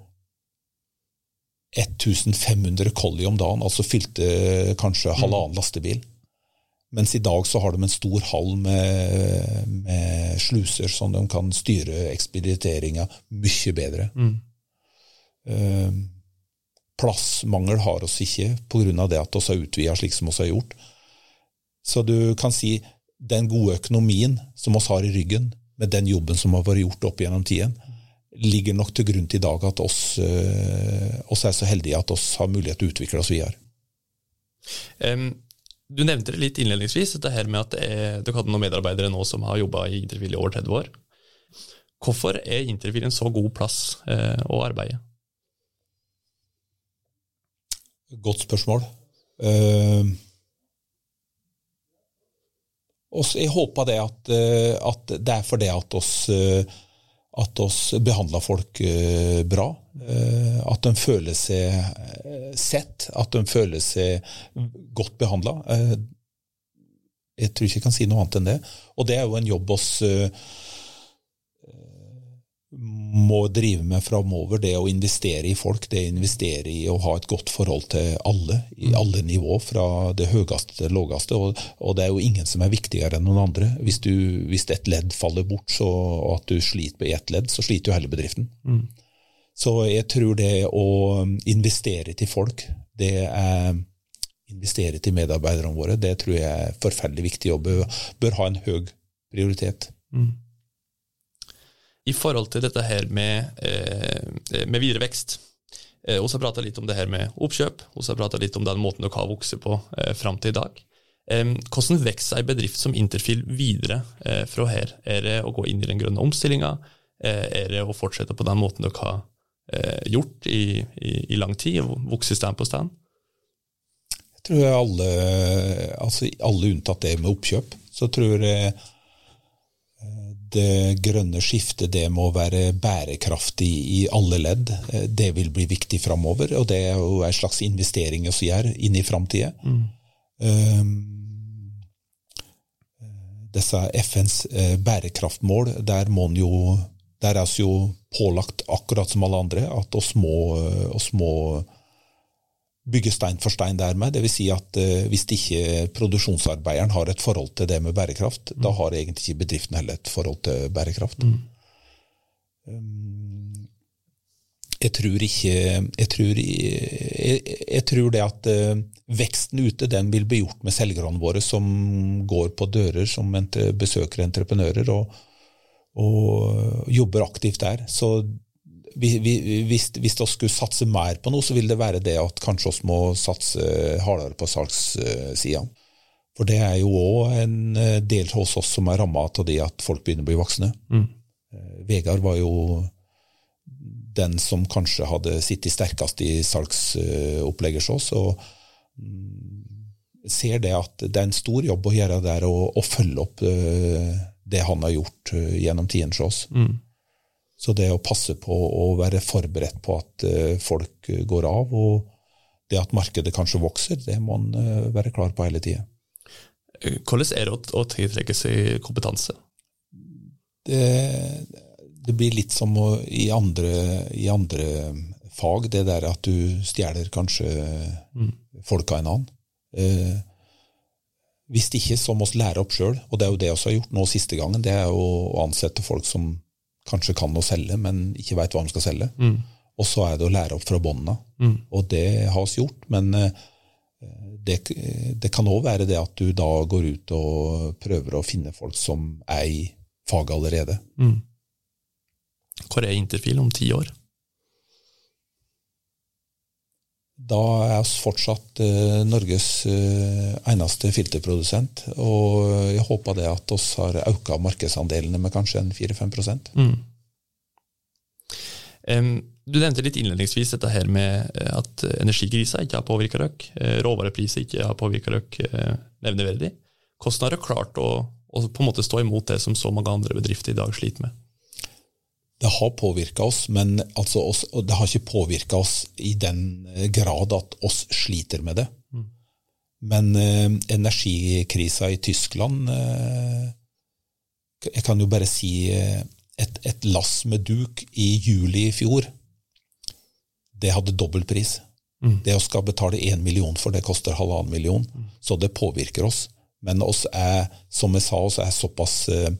1500 colli om dagen, altså fylte kanskje mm. halvannen lastebil. Mens i dag så har de en stor hall med, med sluser som de kan styre ekspediteringa mye bedre. Mm. Eh, plassmangel har oss ikke pga. det at vi har utvida slik som vi har gjort. Så du kan si den gode økonomien som oss har i ryggen, med den jobben som har vært gjort opp gjennom tiden, ligger nok til grunn til i dag at oss, uh, oss er så heldige at oss har mulighet til å utvikle oss videre. Um, du nevnte det litt innledningsvis, dette her med at er, dere hadde noen medarbeidere nå som har jobba i Interfil i over 30 år. Hvorfor er Interfil en så god plass uh, å arbeide? Godt spørsmål. Uh, og jeg håper det at, eh, at, det er fordi at oss, eh, at oss behandler folk eh, bra. At de føler seg sett, at de føler seg godt behandla. Jeg tror ikke jeg kan si noe annet enn det. Og det er jo en jobb oss må drive med framover, det å investere i folk, det å investere i å ha et godt forhold til alle, i mm. alle nivå, fra det høyeste til det laveste. Og, og, det er jo ingen som er viktigere enn noen andre. Hvis, du, hvis et ledd faller bort, så, og at du sliter på ett ledd, så sliter jo hele bedriften. Mm. Så jeg tror det å investere til folk, det er investere til medarbeiderne våre, det tror jeg er forferdelig viktig og bør, bør ha en høy prioritet. Mm i forhold til dette her med, eh, med videre vekst. Vi eh, har prata litt om det her med oppkjøp, vi har prata litt om den måten dere har vokst på eh, fram til i dag. Hvordan vokser ei bedrift som Interfil videre eh, fra her? Er det å gå inn i den grønne omstillinga? Eh, er det å fortsette på den måten dere har eh, gjort i, i, i, lang tid, vokse stand på stand? Jeg tror alle, altså alle unntatt det med oppkjøp, så tror jeg det grønne skiftet det må være bærekraftig i alle ledd. Eh, det vil bli viktig framover, og det er jo en slags investering vi gjør inn i framtida. Mm. Um, disse FNs uh, bærekraftmål, der må jo der er vi jo pålagt, akkurat som alle andre, at oss må, oss må bygge stein for stein dermed. Dvs. Si at uh, hvis ikke produksjonsarbeideren har et forhold til det med bærekraft, mm. da har egentlig ikke bedriften heller et forhold til bærekraft. Mm. Um, jeg tror ikke Jeg tror, jeg, jeg tror det at uh, veksten ute den vil bli gjort med selgerne våre, som går på dører, som besøker entreprenører og, og jobber aktivt der. Så hvis, hvis vi skulle satse mer på noe, så vil det være det at kanskje vi må satse hardere på salgssida. For det er jo òg en eh, del hos oss som er ramma av det at folk begynner å bli voksne. Mm. Eh, Vegard var jo den som kanskje hadde sittet sterkest i salgsopplegget hos oss. og mm, ser det at det er en stor jobb å gjøre der å følge opp eh, det han har gjort gjennom tiden hos oss. Mm. Så det å passe på å være forberedt på at eh, folk eh, går av, og det at markedet kanskje vokser, det må man eh, være klar på hele tida. Hvordan er det å tiltrekke seg kompetanse? Det, det, blir litt som i andre, i andre, fag, det der at du stjeler kanskje mm. folk av en annen. Eh, hvis ikke, så må vi lære opp sjøl, og det er jo det vi har gjort nå siste gangen. Det er å ansette folk som kanskje kan å selge, men ikke veit hva de skal selge. Mm. Og så er det å lære opp fra bånda. Mm. Og det har vi gjort. Men eh, det, det kan òg være det at du da går ut og prøver å finne folk som er i faget allerede. Mm. Hvor er Interfil om ti år? Da er vi fortsatt eh, Norges eh, eneste filterprodusent. Og jeg håper det at vi har økt markedsandelene med kanskje en 4-5 mm. um, Du nevnte litt innledningsvis dette her med eh, at energikrisa ikke har påvirka dere. Råvarepriser ikke har påvirka dere nevneverdig. Hvordan har dere klart å, å, på en måte stå imot det som så mange andre bedrifter i dag sliter med? Det har påvirka oss, men altså oss, det har ikke påvirka oss i den eh, grad at oss sliter med det. Mm. Men eh, energikrisa i Tyskland eh, Jeg kan jo bare si eh, et, et, lass med duk i juli i fjor, det hadde dobbel pris. Mm. Det å skal betale én million for det koster halvannen million, mm. så det påvirker oss. Men oss er, som jeg sa, oss er såpass eh,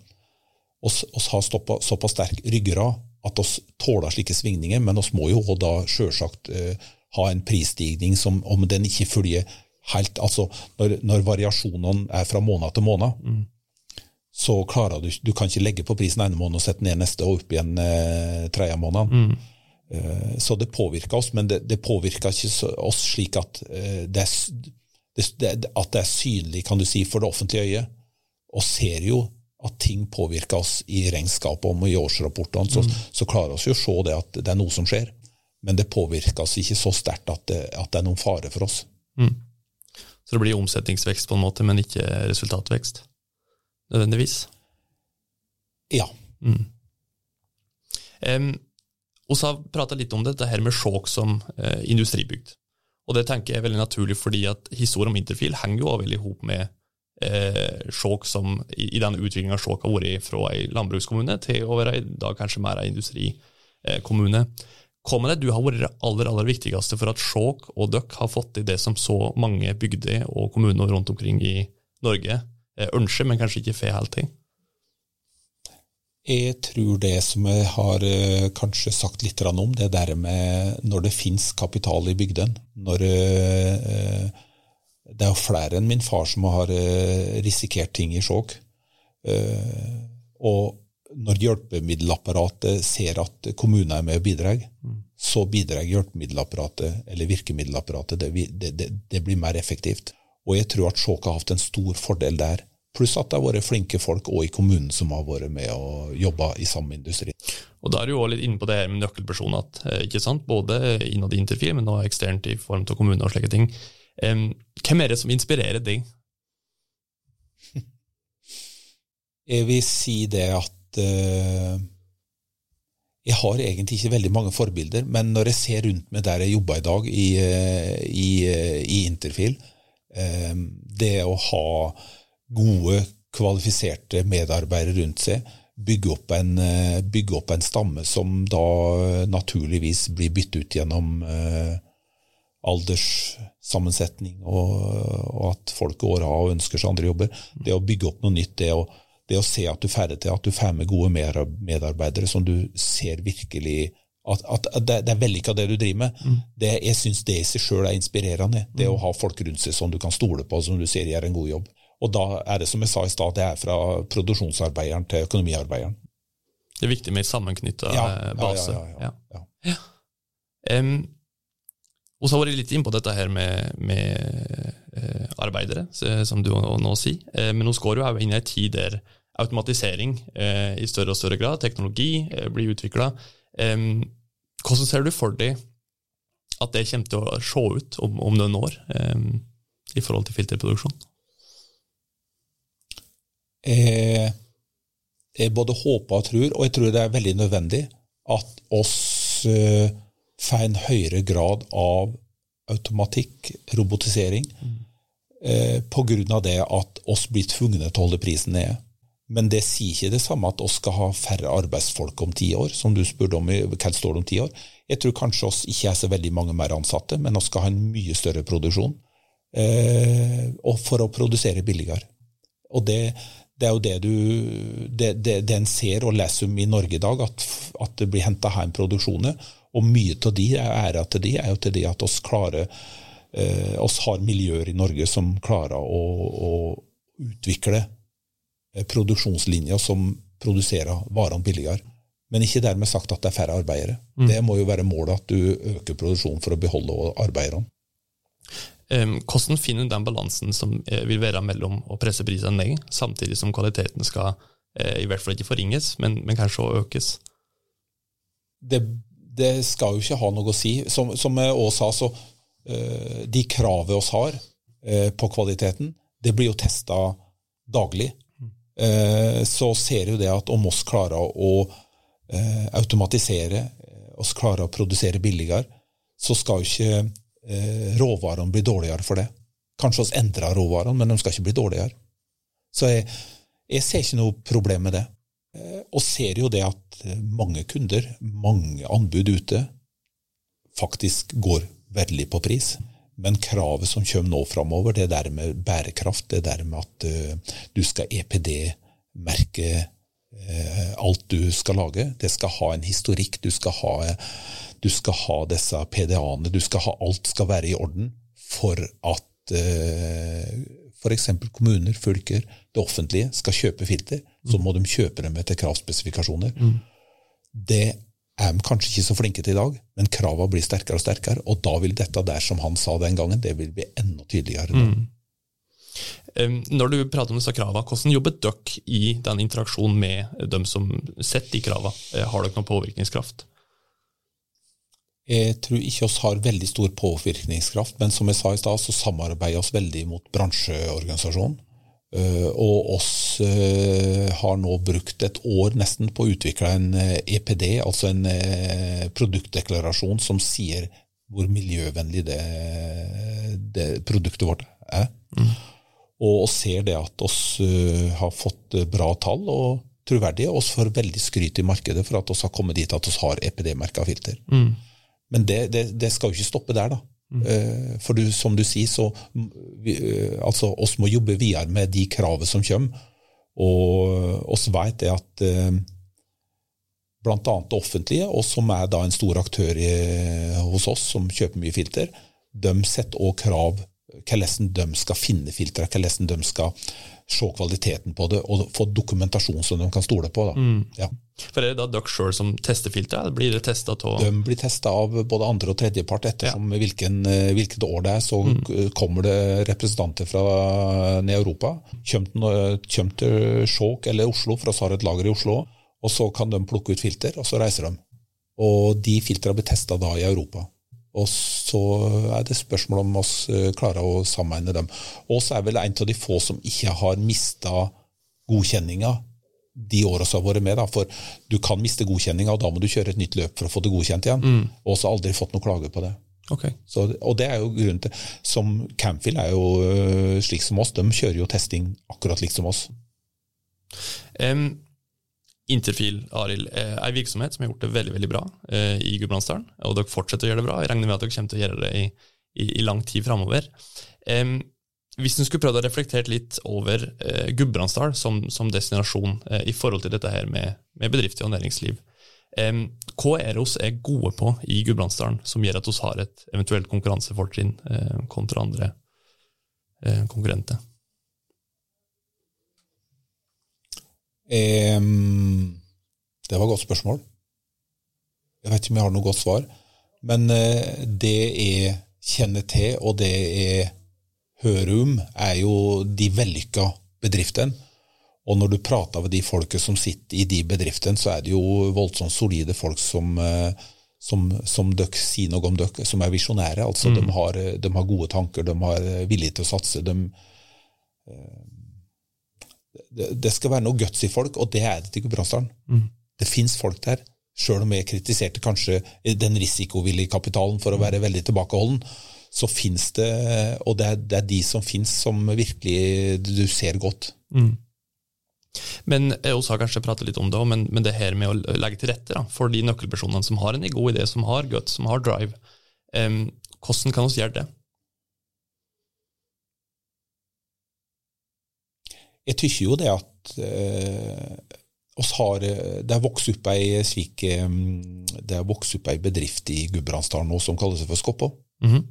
oss, oss har stoppa, såpass sterk ryggrad at oss tåler slike svingninger, men oss må jo da sjølsagt eh, ha en prisstigning som om den ikke følger helt Altså når, når variasjonene er fra måned til måned, mm. så klarer du Du kan ikke legge på prisen ene måned og sette ned neste og opp igjen eh, tredje måned. Mm. Eh, så det påvirker oss, men det, det påvirker ikke oss slik at, eh, det er, det, at det er synlig, kan du si, for det offentlige øyet. Og ser jo at ting påvirker oss i regnskapet og i årsrapportene, så, mm. så klarer vi å se det at det er noe som skjer. Men det påvirker oss ikke så sterkt at, at, det er noen fare for oss. Mm. Så det blir omsetningsvekst på en måte, men ikke resultatvekst? Nødvendigvis? Ja. Mm. Um, vi har prata litt om dette her med Skjåk som eh, industribygd. Og det tenker jeg er veldig naturlig, fordi at historien om Interfil henger jo veldig i hop med eh, som, i, i den utviklinga Skjåk har vært fra ei landbrukskommune til å være i dag kanskje mer ei industrikommune. Hva med det du har vært det aller aller viktigste for at Skjåk og dere har fått til det som så mange bygder og kommuner rundt omkring i Norge eh, ønsker, men kanskje ikke får helt til? Jeg tror det som jeg har eh, kanskje sagt litt om, det der med når det finnes kapital i bygden. Når eh, det er jo flere enn min far som har uh, risikert ting i Skjåk. Uh, og når hjelpemiddelapparatet ser at kommunen er med og bidrar, mm. så bidrar hjelpemiddelapparatet, eller virkemiddelapparatet. Det, det, det, det, blir mer effektivt. Og jeg tror at Skjåk har hatt en stor fordel der. Pluss at det har vært flinke folk òg i kommunen som har vært med og jobba i samme industri. Og Da er du jo litt inne på det her med nøkkelpersoner. Eh, ikke sant? Både innad i Interfil, men også eksternt i form av kommune og slike ting. Hvem er det som inspirerer deg? Jeg vil si det at uh, Jeg har egentlig ikke veldig mange forbilder, men når jeg ser rundt meg der jeg jobber i dag, i, uh, i, uh, i Interfil Det å ha gode, kvalifiserte medarbeidere rundt seg, bygge opp, en, bygge opp en stamme som da naturligvis blir byttet ut gjennom alderssammensetning, og, og at folk går av og ønsker seg andre jobber. Det å bygge opp noe nytt, det å, det å se at du får til, at du får med gode medarbeidere som du ser virkelig at, at, at det, det, er vellykka det du driver med. Mm. Det, jeg syns det i seg sjøl er inspirerende. Det å ha folk rundt seg som du kan stole på, som du ser gjør en god jobb. Og da er det som jeg sa i stad, det er fra produksjonsarbeideren til økonomiarbeideren. Det er viktig med sammenknytta ja, base. Ja, ja, ja, ja. Um, og så har vært litt inn på dette her med, med eh, arbeidere, som du nå sier. Eh, men nå går jo inn i en tid der automatisering eh, i større og større grad, teknologi blir utvikla. hvordan ser du for deg at det kommer til å se ut om, om noen år i forhold til filterproduksjon? Jeg, jeg både håper og tror, og jeg tror det er veldig nødvendig, at oss får en høyere grad av automatikk, robotisering, mm. eh, pga. det at oss blir tvungne til å holde prisen nede. Men det sier ikke det samme at oss skal ha færre arbeidsfolk om ti år, som du spurte om hva står det om ti år. Jeg tror kanskje oss ikke er så veldig mange mer ansatte, men oss skal ha en mye større produksjon. Eh, og for å produsere billigere. Og det, det er jo det du det, det, det, en ser og leser om i Norge i dag, at, at det blir henta hjem produksjoner. Og mye av de æra til de er jo til det at oss klarer eh, oss har miljøer i Norge som klarer å, å utvikle eh, produksjonslinjer som produserer varene billigere. Men ikke dermed sagt at det er færre arbeidere. Det må jo være målet at du øker produksjonen for å beholde arbeiderne. Um, hvordan finner du den balansen som eh, vil være mellom å presse prisene ned, samtidig som kvaliteten skal eh, i hvert fall ikke forringes, men, men kanskje også økes? Det, det, skal jo ikke ha noe å si. Som, som også sa, så uh, de kravene vi har uh, på kvaliteten, det blir jo testa daglig. Uh, så ser jo det at om oss klarer å automatisere, oss klarer å produsere billigere, så skal jo ikke eh, råvarene bli dårligere for det. Kanskje oss endrer råvarene, men de skal ikke bli dårligere. Så jeg, jeg ser ikke noe problem med det. Eh, og ser jo det at mange kunder, mange anbud ute, faktisk går veldig på pris. Men kravet som kommer nå framover, det der med bærekraft, det der med at uh, du skal EPD-merke alt du skal lage, det skal ha en historikk, du skal ha du skal ha disse PDA-ene, du skal ha alt skal være i orden for at eh, f.eks. kommuner, fylker, det offentlige skal kjøpe filter. Så må de kjøpe dem etter kravspesifikasjoner. Mm. Det er de kanskje ikke så flinke til i dag, men kravene blir sterkere og sterkere. Og da vil dette der som han sa den gangen, det vil bli enda tydeligere. Mm. Når du prater om disse kravene, hvordan jobber dere i den interaksjonen med dem som setter de kravene? Eh, har dere noen påvirkningskraft? Jeg tror ikke oss har veldig stor påvirkningskraft, men som jeg sa i stad, så samarbeider oss veldig mot bransjeorganisasjonen. Eh, og oss eh, har nå brukt et år nesten på å utvikle en EPD, eh, e altså en produktdeklarasjon som sier hvor miljøvennlig det, det produktet vårt er. Mm. Og ser det at oss har fått bra tall og troverdige, og oss får veldig skryt i markedet for at oss har kommet dit at oss har EPD-merka filter. Mm. Men det, det, det, skal jo ikke stoppe der, da. Mm. Eh, for du, som du sier, så vi, eh, altså, oss må jobbe videre med de kravene som kommer. Og oss vet det at eh, bl.a. det offentlige, og som er da en stor aktør i, hos oss, som kjøper mye filter, de setter òg krav hvordan de skal finne filtre, hvordan de skal se kvaliteten på det, og få dokumentasjon som de kan stole på. Mm. Ja. For Er det da dere sjøl som tester filteret? Blir det testa av De blir testa av både andre og tredjepart. Ettersom ja. hvilken, eh, hvilket år det er, så mm. kommer det representanter fra ned i Europa. Kommer til Skjåk eller Oslo, for oss har et lager i Oslo. Og så kan de plukke ut filter, og så reiser de. Og de filtrene blir testa da i Europa. Og så er det spørsmål om oss eh, klarer å sammenligne dem. Og så er vel en av de få som ikke har mista godkjenninga de åra som har vært med. Da. For du kan miste godkjenninga, og da må du kjøre et nytt løp for å få det godkjent igjen. Mm. Og så aldri fått noen klage på det. Okay. Så, og det er jo grunnen til Som Campfield er jo øh, slik som oss, de kjører jo testing akkurat likt som oss. Um, Interfil Aril, er en virksomhet som har gjort det veldig veldig bra eh, i Gudbrandsdalen. Og dere fortsetter å gjøre det bra. Jeg regner med at dere kommer til å gjøre det i, i, i lang tid framover. Eh, hvis du skulle prøvd å reflektere litt over eh, Gudbrandsdal som, som, destinasjon eh, i forhold til dette her med, med bedrifter og næringsliv, eh, hva er det vi er gode på i Gudbrandsdalen som gjør at vi har et eventuelt konkurransefortrinn eh, kontra andre eh, konkurrenter? Um, det var et godt spørsmål. Jeg vet ikke om jeg har noe godt svar. Men uh, det jeg kjenner til, og det jeg hører om, er jo de vellykka bedriftene. Og når du prater med de folket som sitter i de bedriftene, så er det jo voldsomt solide folk som, eh, som, som dere sier noe om dere, som er visjonære. Altså, mm. de, har, de, har, gode tanker, de har vilje til å satse. De, eh, det, det, skal være noe guts i folk, og det er det til Gudbrandsdalen. Mm. Det fins folk der. Sjøl om jeg kritiserte kanskje den risikovillige kapitalen for å være veldig tilbakeholden, så fins det Og det er, det er, de som fins, som virkelig du ser godt. Mm. Men også har kanskje pratet litt om det men, men, det her med å legge til rette da, for de nøkkelpersonene som har en god idé, som har guts, som har drive, um, hvordan kan vi gjøre det? Jeg tykker jo det at eh, oss har, det har vokst opp ei slik det har vokst opp ei bedrift i Gudbrandsdalen nå som kaller seg for Skoppå. Mm -hmm.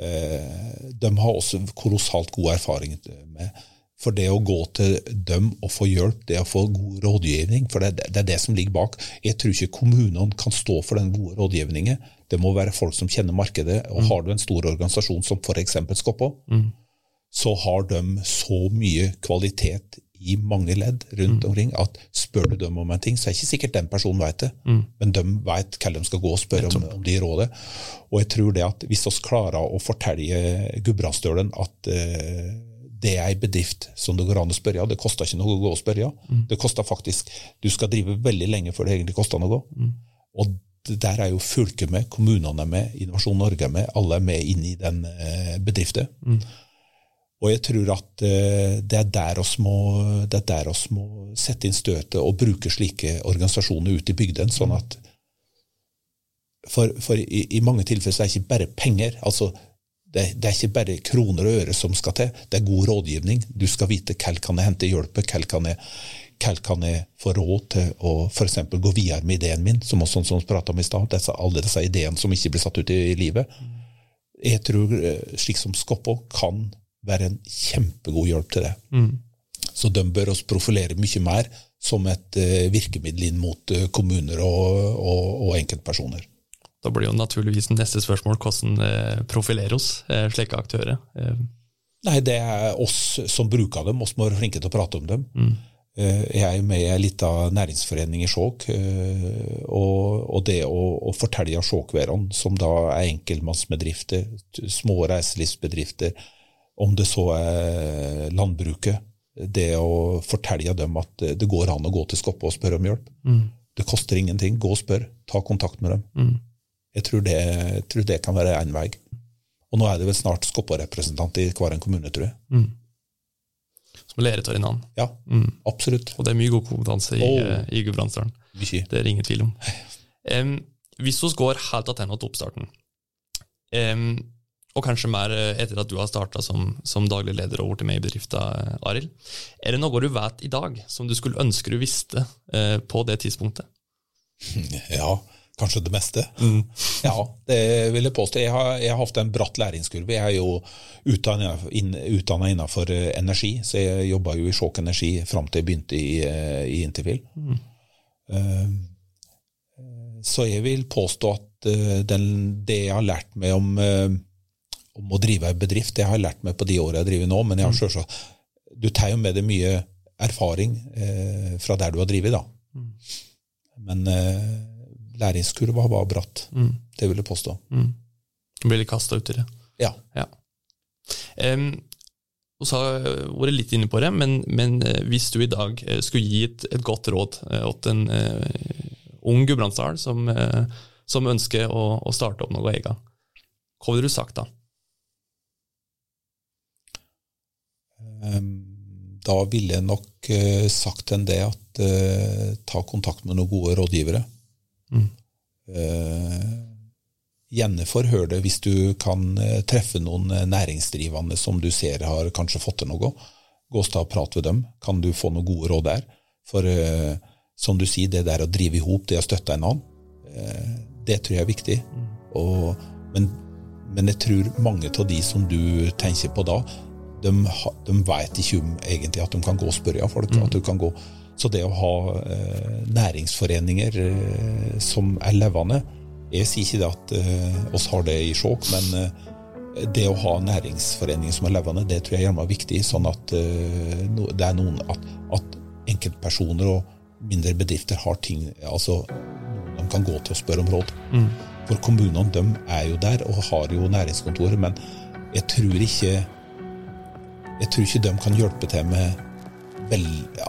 Eh, de har også kolossalt god erfaring med For det å gå til dem og få hjelp, det å få god rådgivning, for det, det er det som ligger bak. Jeg tror ikke kommunene kan stå for den gode rådgivningen. Det må være folk som kjenner markedet. Og har du en stor organisasjon som f.eks. Skoppå, så har de så mye kvalitet i mange ledd rundt omkring at spør du dem om en ting, så er det ikke sikkert den personen vet det, men de vet hva de skal gå og spørre om, om de råder. Og jeg tror det at hvis vi klarer å fortelle Gudbrandsdølen at eh, det er en bedrift som det går an å spørre, ja, det koster ikke noe å gå og spørre, ja. Det koster faktisk, Du skal drive veldig lenge før det egentlig koster noe. Og der er jo fylket med, kommunene er med, Innovasjon Norge er med, alle er med inn i den eh, bedriften. Og jeg tror at eh, det er der oss må, er der oss må sette inn støtet og bruke slike organisasjoner ut i bygden. sånn at For, for i, i, mange tilfeller så er det ikke bare penger. altså det, det, er ikke bare kroner og øre som skal til, det er god rådgivning. Du skal vite hvem kan jeg hente hjelp hva kan kan jeg få råd til å f.eks. gå videre med ideen min, som også som pratet om i stad. Alle disse ideene som ikke blir satt ut i, i livet. Jeg tror, eh, slik som Skoppo kan være en kjempegod hjelp til det. Mm. Så de bør oss profilere mye mer som et uh, virkemiddel inn mot uh, kommuner og, og, og, enkeltpersoner. Da blir jo naturligvis neste spørsmål hvordan uh, profilerer oss slike aktører? Nei, Det er oss som bruker dem, oss må være flinke til å prate om dem. Mm. Jeg er med i ei lita næringsforening i Skjåk, og, og det å, å fortelle Skjåkværene, som da er enkeltmannsbedrifter, små reiselivsbedrifter, om det så er landbruket, det å fortelle dem at det går an å gå til Skoppe og spørre om hjelp. Mm. Det koster ingenting. Gå og spør. Ta kontakt med dem. Mm. Jeg, tror det, jeg, tror det, kan være én vei. Og nå er det vel snart Skoppa-representant i hver en kommune, tror jeg. Mm. Som lærer i navn. Ja, mm. absolutt. Og det er mye god kompetanse i, oh. i Gudbrandsdalen. Det er det ingen tvil om. Um, hvis vi går helt tilbake til oppstarten um, og kanskje mer etter at du har starta som, som, daglig leder og blitt med i bedriften, Arild. Er det noe du vet i dag som du skulle ønske du visste eh, på det tidspunktet? Ja, kanskje det meste. Mm. Ja, det vil jeg påstå. Jeg har, jeg har hatt en bratt læringskurve. Jeg er jo utdanna innenfor energi, så jeg jobba jo i Skjåk Energi fram til jeg begynte i, eh, i Interfil. Mm. Uh, så jeg vil påstå at uh, den, det jeg har lært meg om uh, om å drive ei bedrift. Det har jeg lært meg på de årene jeg driver nå, men jeg har selvsagt, du tar jo med deg mye erfaring eh, fra der du har drevet. da. Mm. Men eh, læringskurva var bratt. Mm. Det vil jeg påstå. Mm. Du ble litt kasta ut i det? Ja. ja. Um, vi har vært litt inne på det, men, men, eh, hvis du i dag eh, skulle gi et, et godt råd eh, til en uh, ung Gudbrandsdal som, uh, som, ønsker å, å, starte opp noe eget, hva ville du sagt da? Da ville jeg nok uh, sagt enn det at uh, ta kontakt med noen gode rådgivere. Mm. Uh, gjerne forhør det hvis du kan treffe noen næringsdrivende som du ser har kanskje fått til noe. Gå og og prat med dem. Kan du få noen gode råd der? For som du sier, det der å drive i hop, det å støtte en annen, det tror jeg er viktig. Mm. Og, men, men jeg tror mange av de som du tenker på da, de, de vet ikke om egentlig at de kan gå og spørre folk. Mm. at du kan gå. Så det å ha eh, næringsforeninger eh, som er levende Jeg sier ikke det at eh, oss har det i Skjåk, men eh, det å ha næringsforeninger som er levende, det tror jeg er viktig. Sånn at eh, det er noen at, at, enkeltpersoner og mindre bedrifter har ting altså de kan gå til å spørre om råd. Mm. For kommunene de er jo der og har jo næringskontoret, men jeg tror ikke jeg tror ikke de kan hjelpe til med vel,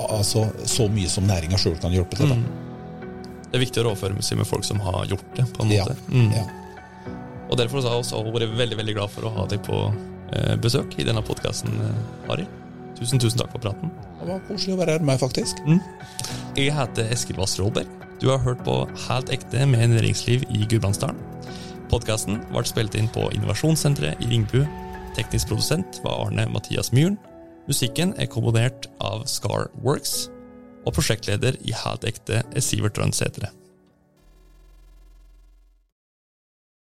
altså, så mye som næringa sjøl kan hjelpe til. Mm. Det er viktig å rådføre seg med folk som har gjort det. på en måte. Ja, mm. ja. Og Derfor har jeg også vært veldig veldig glad for å ha deg på eh, besøk i denne podkasten, eh, Arild. Tusen, tusen takk for praten. Det var koselig å være her med meg, faktisk. Mm. Jeg heter Eskil Vass Rådberg. Du har hørt på Helt ekte med næringsliv i Gudbrandsdalen. Podkasten ble spilt inn på Innovasjonssenteret i Ringbu Teknisk produsent var Arne Mathias Myhren. Musikken er komponert av Scar Works. Og prosjektleder i Helt ekte er Sivert Rønnsætre.